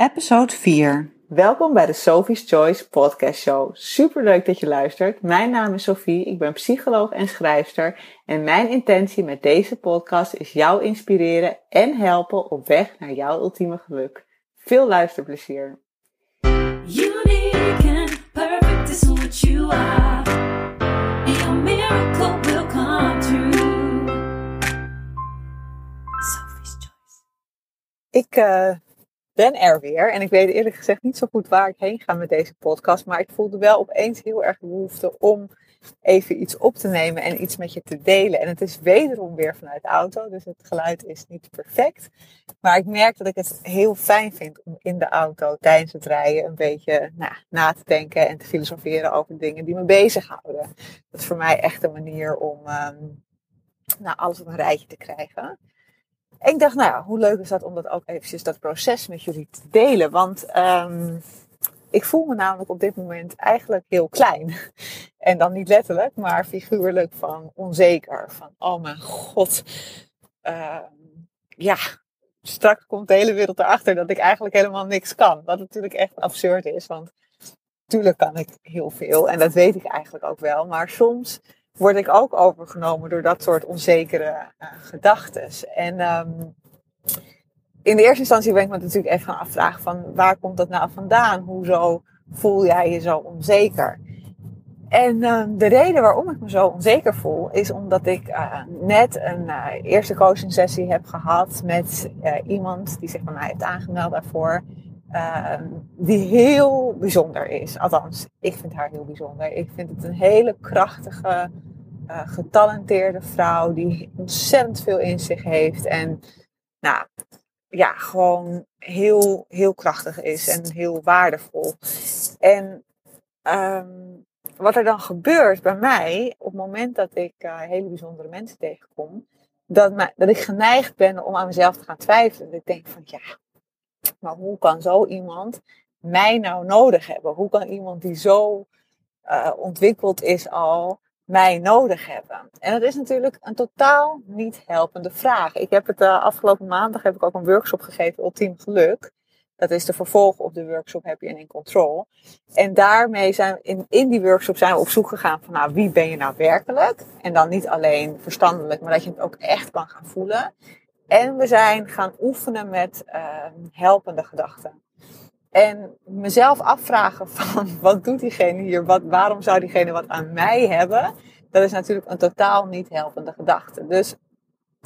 Episode 4. Welkom bij de Sophie's Choice podcast show. Super leuk dat je luistert. Mijn naam is Sophie, ik ben psycholoog en schrijfster en mijn intentie met deze podcast is jou inspireren en helpen op weg naar jouw ultieme geluk. Veel luisterplezier. Unique and perfect is what you are. And your miracle will come true. Sophie's Choice. Ik eh, ben er weer en ik weet eerlijk gezegd niet zo goed waar ik heen ga met deze podcast, maar ik voelde wel opeens heel erg behoefte om even iets op te nemen en iets met je te delen. En het is wederom weer vanuit de auto, dus het geluid is niet perfect. Maar ik merk dat ik het heel fijn vind om in de auto tijdens het rijden een beetje nou, na te denken en te filosoferen over dingen die me bezighouden. Dat is voor mij echt een manier om ehm, nou, alles op een rijtje te krijgen. Ik dacht, nou ja, hoe leuk is dat om dat ook eventjes dat proces met jullie te delen. Want ehm, ik voel me namelijk op dit moment eigenlijk heel klein. En dan niet letterlijk, maar figuurlijk van onzeker. Van, oh mijn god. Ehm, ja, straks komt de hele wereld erachter dat ik eigenlijk helemaal niks kan. Wat natuurlijk echt absurd is, want natuurlijk kan ik heel veel. En dat weet ik eigenlijk ook wel. Maar soms word ik ook overgenomen door dat soort onzekere uh, gedachten. En ehm, in de eerste instantie ben ik me natuurlijk even gaan afvragen van waar komt dat nou vandaan? Hoezo voel jij je zo onzeker? En uh, de reden waarom ik me zo onzeker voel, is omdat ik uh, net een uh, eerste coaching sessie heb gehad met iemand die zich bij mij heeft aangemeld daarvoor. Ehm, die heel bijzonder is. Althans, ik vind haar heel bijzonder. Ik vind het een hele krachtige, getalenteerde vrouw die ontzettend veel in zich heeft. En nou, ja, gewoon heel, heel krachtig is en heel waardevol. En um, wat er dan gebeurt bij mij, op het moment dat ik uh, hele bijzondere mensen tegenkom, dat, dat ik geneigd ben om aan mezelf te gaan twijfelen. Ik denk van ja, maar hoe kan zo iemand mij nou nodig hebben? Hoe kan iemand die zo uh, ontwikkeld is al, mij nodig hebben? En dat is natuurlijk een totaal niet helpende vraag. Ik heb het uh, afgelopen maandag heb ik ook een workshop gegeven, Ultiem Geluk. Dat is de vervolg op de workshop Happy and in Control. En daarmee zijn we in, in die workshop zijn we op zoek gegaan van nou, wie ben je nou werkelijk? En dan niet alleen verstandelijk, maar dat je het ook echt kan gaan voelen. En we zijn gaan oefenen met uh, helpende gedachten. En mezelf afvragen van wat doet diegene hier? Wat, waarom zou diegene wat aan mij hebben? Dat is natuurlijk een totaal niet helpende gedachte. Dus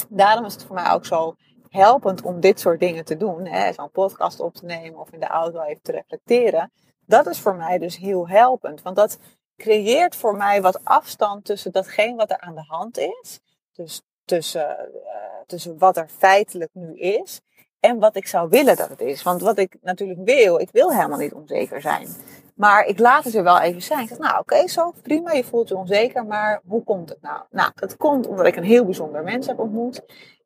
daarom is het voor mij ook zo helpend om dit soort dingen te doen. Zo'n podcast op te nemen of in de auto even te reflecteren. Dat is voor mij dus heel helpend. Want dat creëert voor mij wat afstand tussen datgene wat er aan de hand is. Dus tussen, uh, tussen wat er feitelijk nu is. En wat ik zou willen dat het is. Want wat ik natuurlijk wil, ik wil helemaal niet onzeker zijn. Maar ik laat het er wel even zijn. Ik zeg, nou oké, zo prima, je voelt je onzeker, maar hoe komt het nou? Nou, het komt omdat ik een heel bijzonder mens heb ontmoet.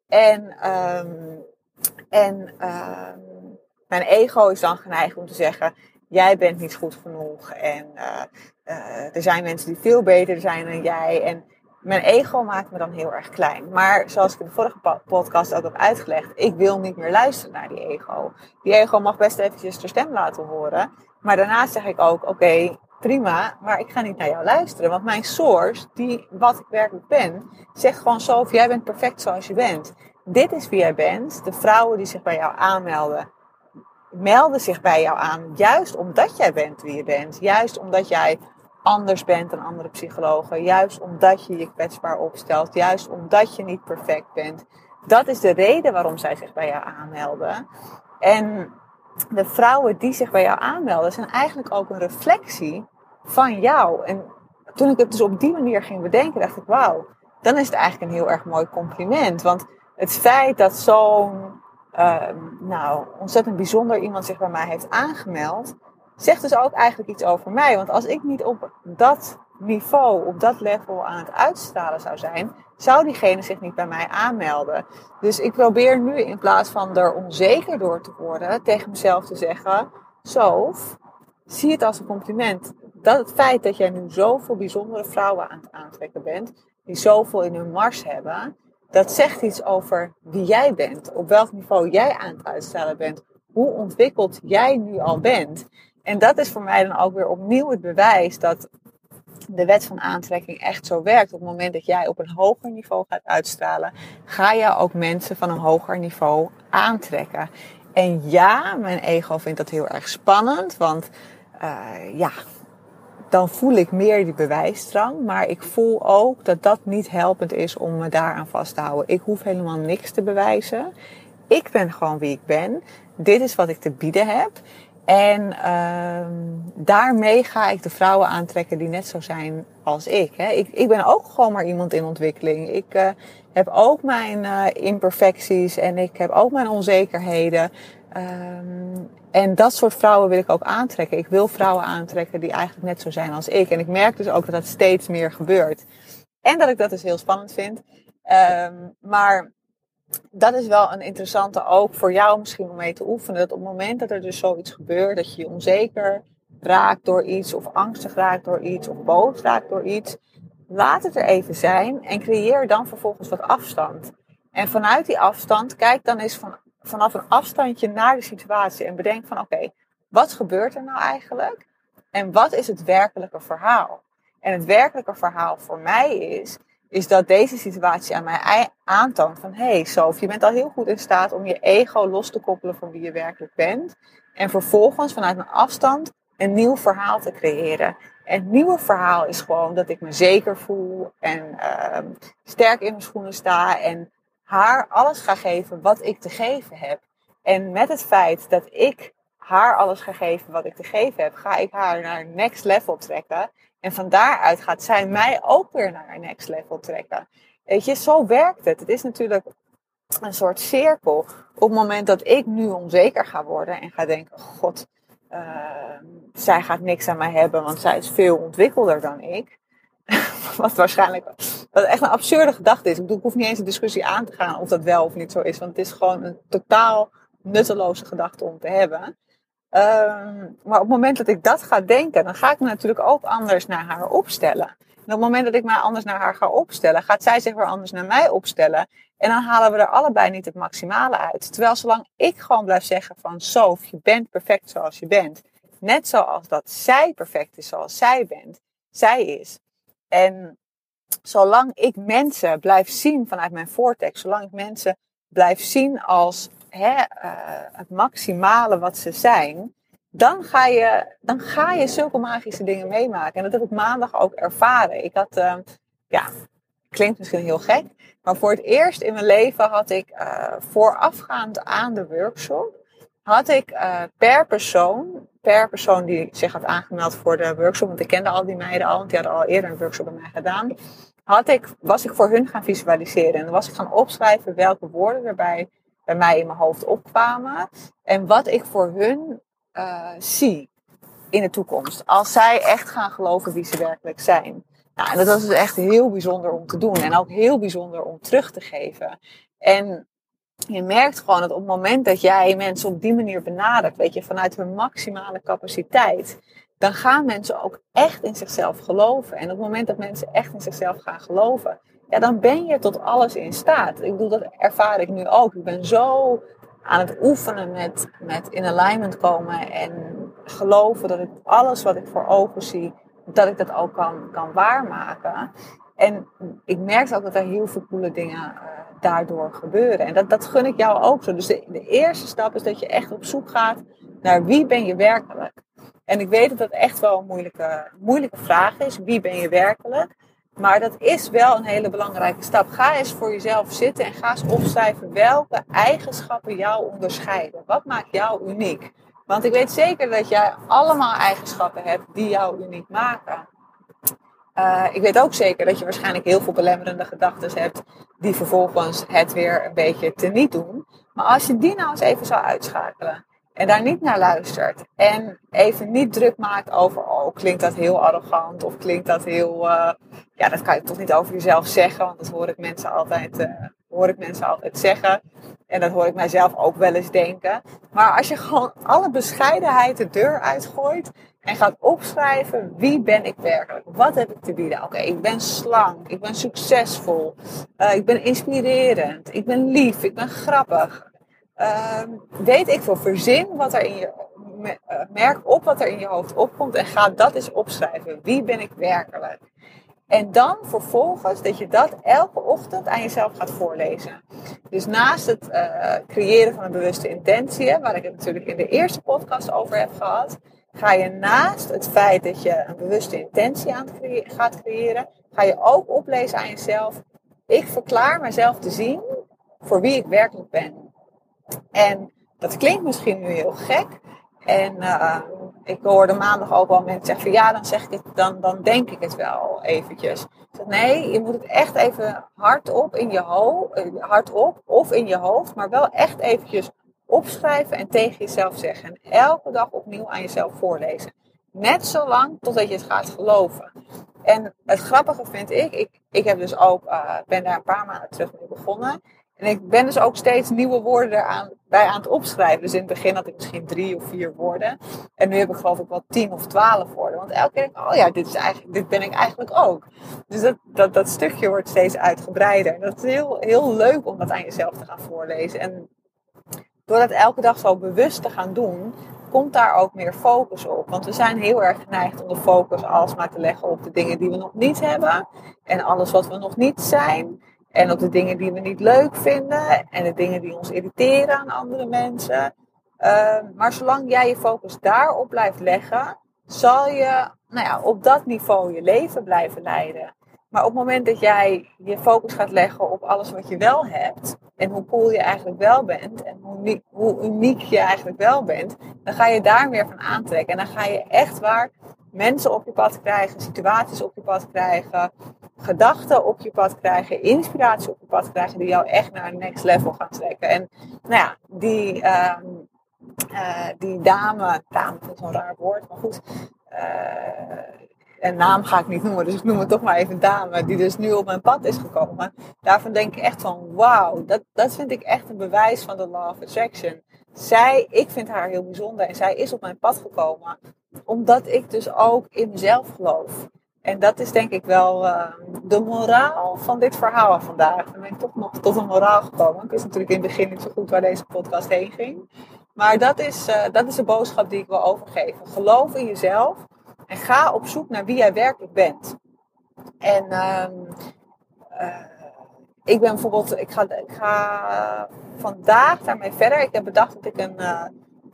En, um, en um, mijn ego is dan geneigd om te zeggen: jij bent niet goed genoeg. En uh, uh, er zijn mensen die veel beter zijn dan jij. En mijn ego maakt me dan heel erg klein. Maar zoals ik in de vorige podcast ook heb uitgelegd, ik wil niet meer luisteren naar die ego. Die ego mag best eventjes de stem laten horen. Maar daarna zeg ik ook: oké, prima, maar ik ga niet naar jou luisteren. Want mijn source, die, wat ik werkelijk ben, zegt gewoon zo: jij bent perfect zoals je bent. Dit is wie jij bent. De vrouwen die zich bij jou aanmelden, melden zich bij jou aan. Juist omdat jij bent wie je bent. Juist omdat jij anders bent dan andere psychologen. Juist omdat je je kwetsbaar opstelt. Juist omdat je niet perfect bent. Dat is de reden waarom zij zich bij jou aanmelden. En de vrouwen die zich bij jou aanmelden, zijn eigenlijk ook een reflectie van jou. En toen ik het dus op die manier ging bedenken, dacht ik, wauw, dan is het eigenlijk een heel erg mooi compliment. Want het feit dat zo'n uh, nou, ontzettend bijzonder iemand zich bij mij heeft aangemeld, zegt dus ook eigenlijk iets over mij. Want als ik niet op dat niveau, op dat level aan het uitstralen zou zijn, zou diegene zich niet bij mij aanmelden. Dus ik probeer nu in plaats van er onzeker door te worden, tegen mezelf te zeggen: Sof, zie het als een compliment. Dat het feit dat jij nu zoveel bijzondere vrouwen aan het aantrekken bent, die zoveel in hun mars hebben, dat zegt iets over wie jij bent, op welk niveau jij aan het uitstralen bent, hoe ontwikkeld jij nu al bent. En dat is voor mij dan ook weer opnieuw het bewijs dat de wet van aantrekking echt zo werkt. Op het moment dat jij op een hoger niveau gaat uitstralen, ga je ook mensen van een hoger niveau aantrekken. En ja, mijn ego vindt dat heel erg spannend, want uh, ja, dan voel ik meer die bewijsdrang. Maar ik voel ook dat dat niet helpend is om me daaraan vast te houden. Ik hoef helemaal niks te bewijzen. Ik ben gewoon wie ik ben. Dit is wat ik te bieden heb. En uh, daarmee ga ik de vrouwen aantrekken die net zo zijn als ik. Hè. Ik, ik ben ook gewoon maar iemand in ontwikkeling. Ik uh, heb ook mijn uh, imperfecties en ik heb ook mijn onzekerheden. Um, en dat soort vrouwen wil ik ook aantrekken. Ik wil vrouwen aantrekken die eigenlijk net zo zijn als ik. En ik merk dus ook dat dat steeds meer gebeurt. En dat ik dat dus heel spannend vind. Um, maar dat is wel een interessante ook voor jou misschien om mee te oefenen. Dat op het moment dat er dus zoiets gebeurt, dat je je onzeker raakt door iets, of angstig raakt door iets, of boos raakt door iets, laat het er even zijn en creëer dan vervolgens wat afstand. En vanuit die afstand, kijk dan eens van, vanaf een afstandje naar de situatie en bedenk van oké, wat gebeurt er nou eigenlijk? En wat is het werkelijke verhaal? En het werkelijke verhaal voor mij is, is dat deze situatie aan mij aantoont van hé, hey, Sof, je bent al heel goed in staat om je ego los te koppelen van wie je werkelijk bent. En vervolgens vanuit een afstand een nieuw verhaal te creëren. En het nieuwe verhaal is gewoon dat ik me zeker voel en uh, sterk in mijn schoenen sta en haar alles ga geven wat ik te geven heb. En met het feit dat ik haar alles ga geven wat ik te geven heb, ga ik haar naar next level trekken. En van daaruit gaat zij mij ook weer naar een next level trekken. Weet je, zo werkt het. Het is natuurlijk een soort cirkel. Op het moment dat ik nu onzeker ga worden en ga denken: God, uh, zij gaat niks aan mij hebben, want zij is veel ontwikkelder dan ik. wat waarschijnlijk wat echt een absurde gedachte is. Ik, bedoel, ik hoef niet eens een discussie aan te gaan of dat wel of niet zo is. Want het is gewoon een totaal nutteloze gedachte om te hebben. Um, maar op het moment dat ik dat ga denken, dan ga ik me natuurlijk ook anders naar haar opstellen. En op het moment dat ik mij anders naar haar ga opstellen, gaat zij zich weer anders naar mij opstellen. En dan halen we er allebei niet het maximale uit. Terwijl zolang ik gewoon blijf zeggen van Sof, je bent perfect zoals je bent. Net zoals dat zij perfect is zoals zij bent. Zij is. En zolang ik mensen blijf zien vanuit mijn vortex, zolang ik mensen blijf zien als uh, het maximale wat ze zijn, dan ga, je, dan ga je zulke magische dingen meemaken. En dat heb ik maandag ook ervaren. Ik had, uh, ja, klinkt misschien heel gek, maar voor het eerst in mijn leven had ik uh, voorafgaand aan de workshop, had ik per persoon, per persoon die zich had aangemeld voor de workshop, want ik kende al die meiden al, want die hadden al eerder een workshop bij mij gedaan, had ik, was ik voor hun gaan visualiseren. En dan was ik gaan opschrijven welke woorden erbij bij mij in mijn hoofd opkwamen. En wat ik voor hun uh, zie in de toekomst. Als zij echt gaan geloven wie ze werkelijk zijn. Nou, en dat was dus echt heel bijzonder om te doen. En ook heel bijzonder om terug te geven. En je merkt gewoon dat op het moment dat jij mensen op die manier benadert, weet je, vanuit hun maximale capaciteit, dan gaan mensen ook echt in zichzelf geloven. En op het moment dat mensen echt in zichzelf gaan geloven, ja, dan ben je tot alles in staat. Ik bedoel, dat ervaar ik nu ook. Ik ben zo aan het oefenen met, met in alignment komen en geloven dat ik alles wat ik voor ogen zie, dat ik dat ook kan, kan waarmaken. En ik merk ook dat er heel veel coole dingen uh, daardoor gebeuren. En dat, dat gun ik jou ook zo. Dus de, de eerste stap is dat je echt op zoek gaat naar wie ben je werkelijk. En ik weet dat dat echt wel een moeilijke, moeilijke vraag is. Wie ben je werkelijk? Maar dat is wel een hele belangrijke stap. Ga eens voor jezelf zitten en ga eens opschrijven welke eigenschappen jou onderscheiden. Wat maakt jou uniek? Want ik weet zeker dat jij allemaal eigenschappen hebt die jou uniek maken. Uh, ik weet ook zeker dat je waarschijnlijk heel veel belemmerende gedachten hebt, die vervolgens het weer een beetje teniet doen. Maar als je die nou eens even zou uitschakelen en daar niet naar luistert en even niet druk maakt over, oh, klinkt dat heel arrogant of klinkt dat heel, uh, ja, dat kan je toch niet over jezelf zeggen, want dat hoor ik mensen altijd, uh, hoor ik mensen altijd zeggen. En dat hoor ik mijzelf ook wel eens denken. Maar als je gewoon alle bescheidenheid de deur uitgooit en gaat opschrijven wie ben ik werkelijk? Wat heb ik te bieden? Oké, ik ben slank, ik ben succesvol, uh, ik ben inspirerend, ik ben lief, ik ben grappig. Ehm, weet ik veel, verzin wat er in je, eh, merk op wat er in je hoofd opkomt en ga dat eens opschrijven. Wie ben ik werkelijk? En dan vervolgens dat je dat elke ochtend aan jezelf gaat voorlezen. Dus naast het eh, creëren van een bewuste intentie, waar ik het natuurlijk in de eerste podcast over heb gehad, ga je naast het feit dat je een bewuste intentie aan gaat creëren, ga je ook oplezen aan jezelf. Ik verklaar mezelf te zien voor wie ik werkelijk ben. En dat klinkt misschien nu heel gek. En eh, ik hoorde maandag ook al mensen zeggen van ja, dan zeg ik het, dan, dan denk ik het wel eventjes. Zeg, nee, je moet het echt even hardop in je hoofd, hardop of in je hoofd, maar wel echt eventjes opschrijven en tegen jezelf zeggen. En elke dag opnieuw aan jezelf voorlezen. Net zolang totdat je het gaat geloven. En het grappige vind ik, ik, ik heb dus ook, eh, ben daar een paar maanden terug mee begonnen. En ik ben dus ook steeds nieuwe woorden eraan, bij aan het opschrijven. Dus in het begin had ik misschien drie of vier woorden. En nu heb ik geloof ik wel tien of twaalf woorden. Want elke keer denk ik, oh ja, dit, is eigenlijk, dit ben ik eigenlijk ook. Dus dat, dat, dat stukje wordt steeds uitgebreider. En dat is heel, heel leuk om dat aan jezelf te gaan voorlezen. En door dat elke dag zo bewust te gaan doen, komt daar ook meer focus op. Want we zijn heel erg geneigd om de focus alsmaar te leggen op de dingen die we nog niet hebben. En alles wat we nog niet zijn. En op de dingen die we niet leuk vinden. En de dingen die ons irriteren aan andere mensen. Uh, maar zolang jij je focus daarop blijft leggen, zal je nou ja, op dat niveau je leven blijven leiden. Maar op het moment dat jij je focus gaat leggen op alles wat je wel hebt. En hoe cool je eigenlijk wel bent. En hoe hoe uniek je eigenlijk wel bent. Dan ga je daar meer van aantrekken. En dan ga je echt waar mensen op je pad krijgen. Situaties op je pad krijgen. Gedachten op je pad krijgen. Inspiratie op je pad krijgen. Die jou echt naar een next level gaan trekken. En nou ja, die, uh, uh, die dame. Dame ik zo'n raar woord. Maar goed. Uh, een naam ga ik niet noemen, dus ik noem het toch maar even dame, die dus nu op mijn pad is gekomen. Daarvan denk ik echt van, wauw, dat, dat vind ik echt een bewijs van de law of attraction. Zij, ik vind haar heel bijzonder en zij is op mijn pad gekomen, omdat ik dus ook in mezelf geloof. En dat is denk ik wel uh, de moraal van dit verhaal vandaag. Dan ben ik toch nog tot een moraal gekomen. Ik wist natuurlijk in het begin niet zo goed waar deze podcast heen ging. Maar dat is, uh, dat is de boodschap die ik wil overgeven. Geloof in jezelf. En ga op zoek naar wie jij werkelijk bent. En uh, uh, ik ben bijvoorbeeld, ik ga, ik ga vandaag daarmee verder. Ik heb bedacht dat ik een,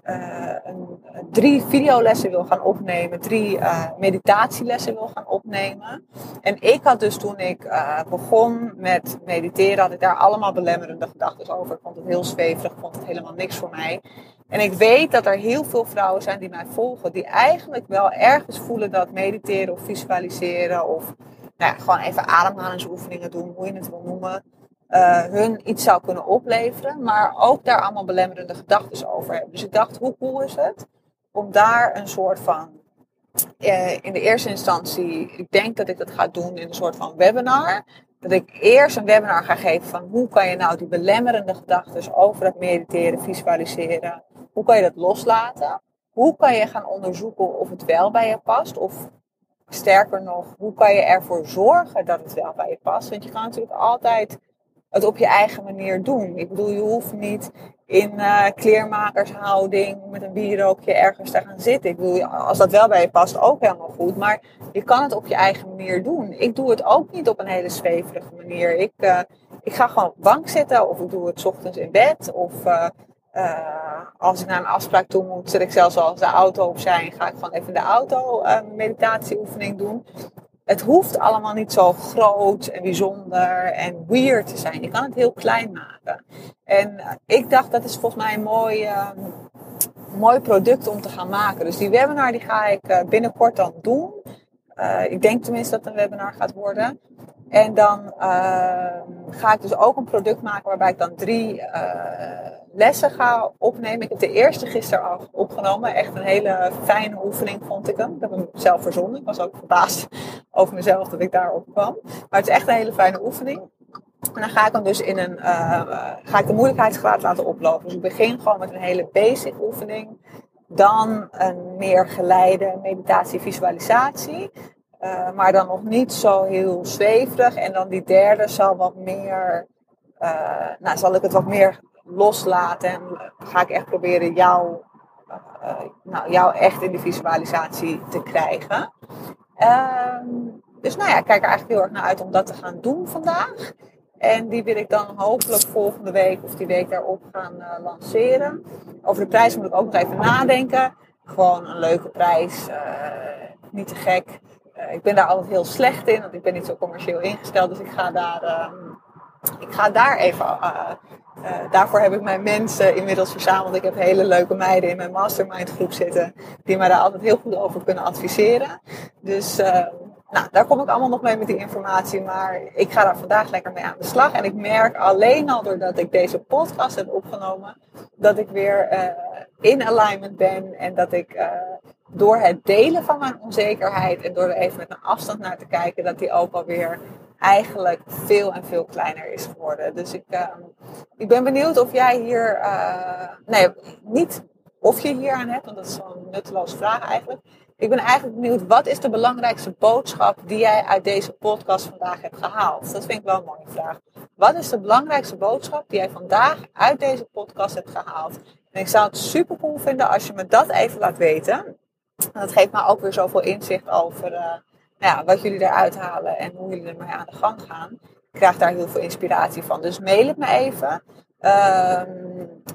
een drie videolessen wil gaan opnemen, drie meditatielessen wil gaan opnemen. En ik had dus toen ik begon met mediteren, had ik daar allemaal belemmerende gedachten over. Ik vond het heel zweverig, ik vond het helemaal niks voor mij. En ik weet dat er heel veel vrouwen zijn die mij volgen, die eigenlijk wel ergens voelen dat mediteren of visualiseren of nou ja, gewoon even ademhalingsoefeningen doen, hoe je het wil noemen, uh, hun iets zou kunnen opleveren, maar ook daar allemaal belemmerende gedachten over hebben. Dus ik dacht, hoe cool is het om daar een soort van, uh, in de eerste instantie, ik denk dat ik dat ga doen in een soort van webinar, dat ik eerst een webinar ga geven van hoe kan je nou die belemmerende gedachten over het mediteren, visualiseren, hoe kan je dat loslaten? Hoe kan je gaan onderzoeken of het wel bij je past? Of sterker nog, hoe kan je ervoor zorgen dat het wel bij je past? Want je kan natuurlijk altijd het op je eigen manier doen. Ik bedoel, je hoeft niet in uh, kleermakershouding met een bierrookje ergens te gaan zitten. Ik bedoel, als dat wel bij je past, ook helemaal goed. Maar je kan het op je eigen manier doen. Ik doe het ook niet op een hele zweverige manier. Ik, uh, ik ga gewoon bank zitten of ik doe het ochtends in bed. Of uh, als ik naar een afspraak toe moet, zet ik zelfs als de auto op zijn, ga ik gewoon even de auto uh, meditatieoefening doen. Het hoeft allemaal niet zo groot en bijzonder en weird te zijn. Je kan het heel klein maken. En ik dacht, dat is volgens mij een mooi, mooi product om te gaan maken. Dus die webinar die ga ik binnenkort dan doen. ik denk tenminste dat het een webinar gaat worden. En dan uh, ga ik dus ook een product maken waarbij ik dan drie uh, lessen ga opnemen. Ik heb de eerste gisteren al opgenomen. Echt een hele fijne oefening vond ik hem. Ik heb hem zelf verzonnen. Ik was ook verbaasd over mezelf dat ik daarop kwam. Maar het is echt een hele fijne oefening. En dan ga ik hem dus in een, uh, ga ik de moeilijkheidsgraad laten oplopen. Dus ik begin gewoon met een hele basic oefening. Dan een meer geleide meditatie-visualisatie. Uh, maar dan nog niet zo heel zweverig. En dan die derde zal wat meer, uh, nou zal ik het wat meer loslaten en ga ik echt proberen jou, uh, nou, jou echt in de visualisatie te krijgen. Ehm, dus nou ja, ik kijk er eigenlijk heel erg naar uit om dat te gaan doen vandaag. En die wil ik dan hopelijk volgende week of die week daarop gaan lanceren. Over de prijs moet ik ook nog even nadenken. Gewoon een leuke prijs, niet te gek. Uh, ik ben daar altijd heel slecht in, want ik ben niet zo commercieel ingesteld. Dus ik ga daar, ehm, ik ga daar even. daarvoor heb ik mijn mensen inmiddels verzameld. Ik heb hele leuke meiden in mijn mastermind groep zitten. Die mij daar altijd heel goed over kunnen adviseren. Dus nou, daar kom ik allemaal nog mee met die informatie, maar ik ga daar vandaag lekker mee aan de slag. En ik merk alleen al doordat ik deze podcast heb opgenomen, dat ik weer in alignment ben en dat ik door het delen van mijn onzekerheid en door er even met een afstand naar te kijken, dat die ook alweer eigenlijk veel en veel kleiner is geworden. Dus ik, uh, ik ben benieuwd of jij hier, nee, niet of je hier aan hebt, want dat is zo'n nutteloze vraag eigenlijk. Ik ben eigenlijk benieuwd, wat is de belangrijkste boodschap die jij uit deze podcast vandaag hebt gehaald? Dat vind ik wel een mooie vraag. Wat is de belangrijkste boodschap die jij vandaag uit deze podcast hebt gehaald? En ik zou het super cool vinden als je me dat even laat weten. Dat geeft me ook weer zoveel inzicht over uh, nou ja, wat jullie eruit halen en hoe jullie ermee aan de gang gaan. Ik krijg daar heel veel inspiratie van. Dus mail het me even. Uh,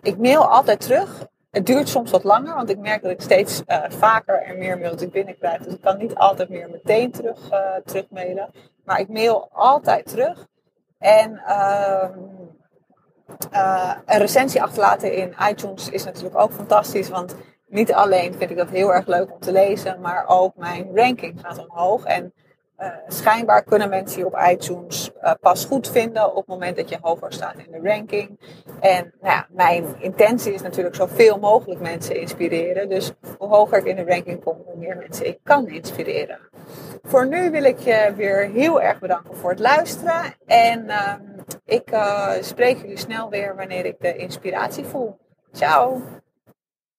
ik mail altijd terug het duurt soms wat langer, want ik merk dat ik steeds uh, vaker en meer mails binnenkrijg. Dus ik kan niet altijd meer meteen terug, uh, terugmailen. Maar ik mail altijd terug. En uh, een recensie achterlaten in iTunes is natuurlijk ook fantastisch. Want niet alleen vind ik dat heel erg leuk om te lezen, maar ook mijn ranking gaat omhoog. En uh, schijnbaar kunnen mensen je op iTunes uh, pas goed vinden op het moment dat je hoger staat in de ranking. En nou ja, mijn intentie is natuurlijk zoveel mogelijk mensen inspireren. Dus hoe hoger ik in de ranking kom, hoe meer mensen ik kan inspireren. Voor nu wil ik je weer heel erg bedanken voor het luisteren. En uh, ik uh, spreek jullie snel weer wanneer ik de inspiratie voel. Ciao!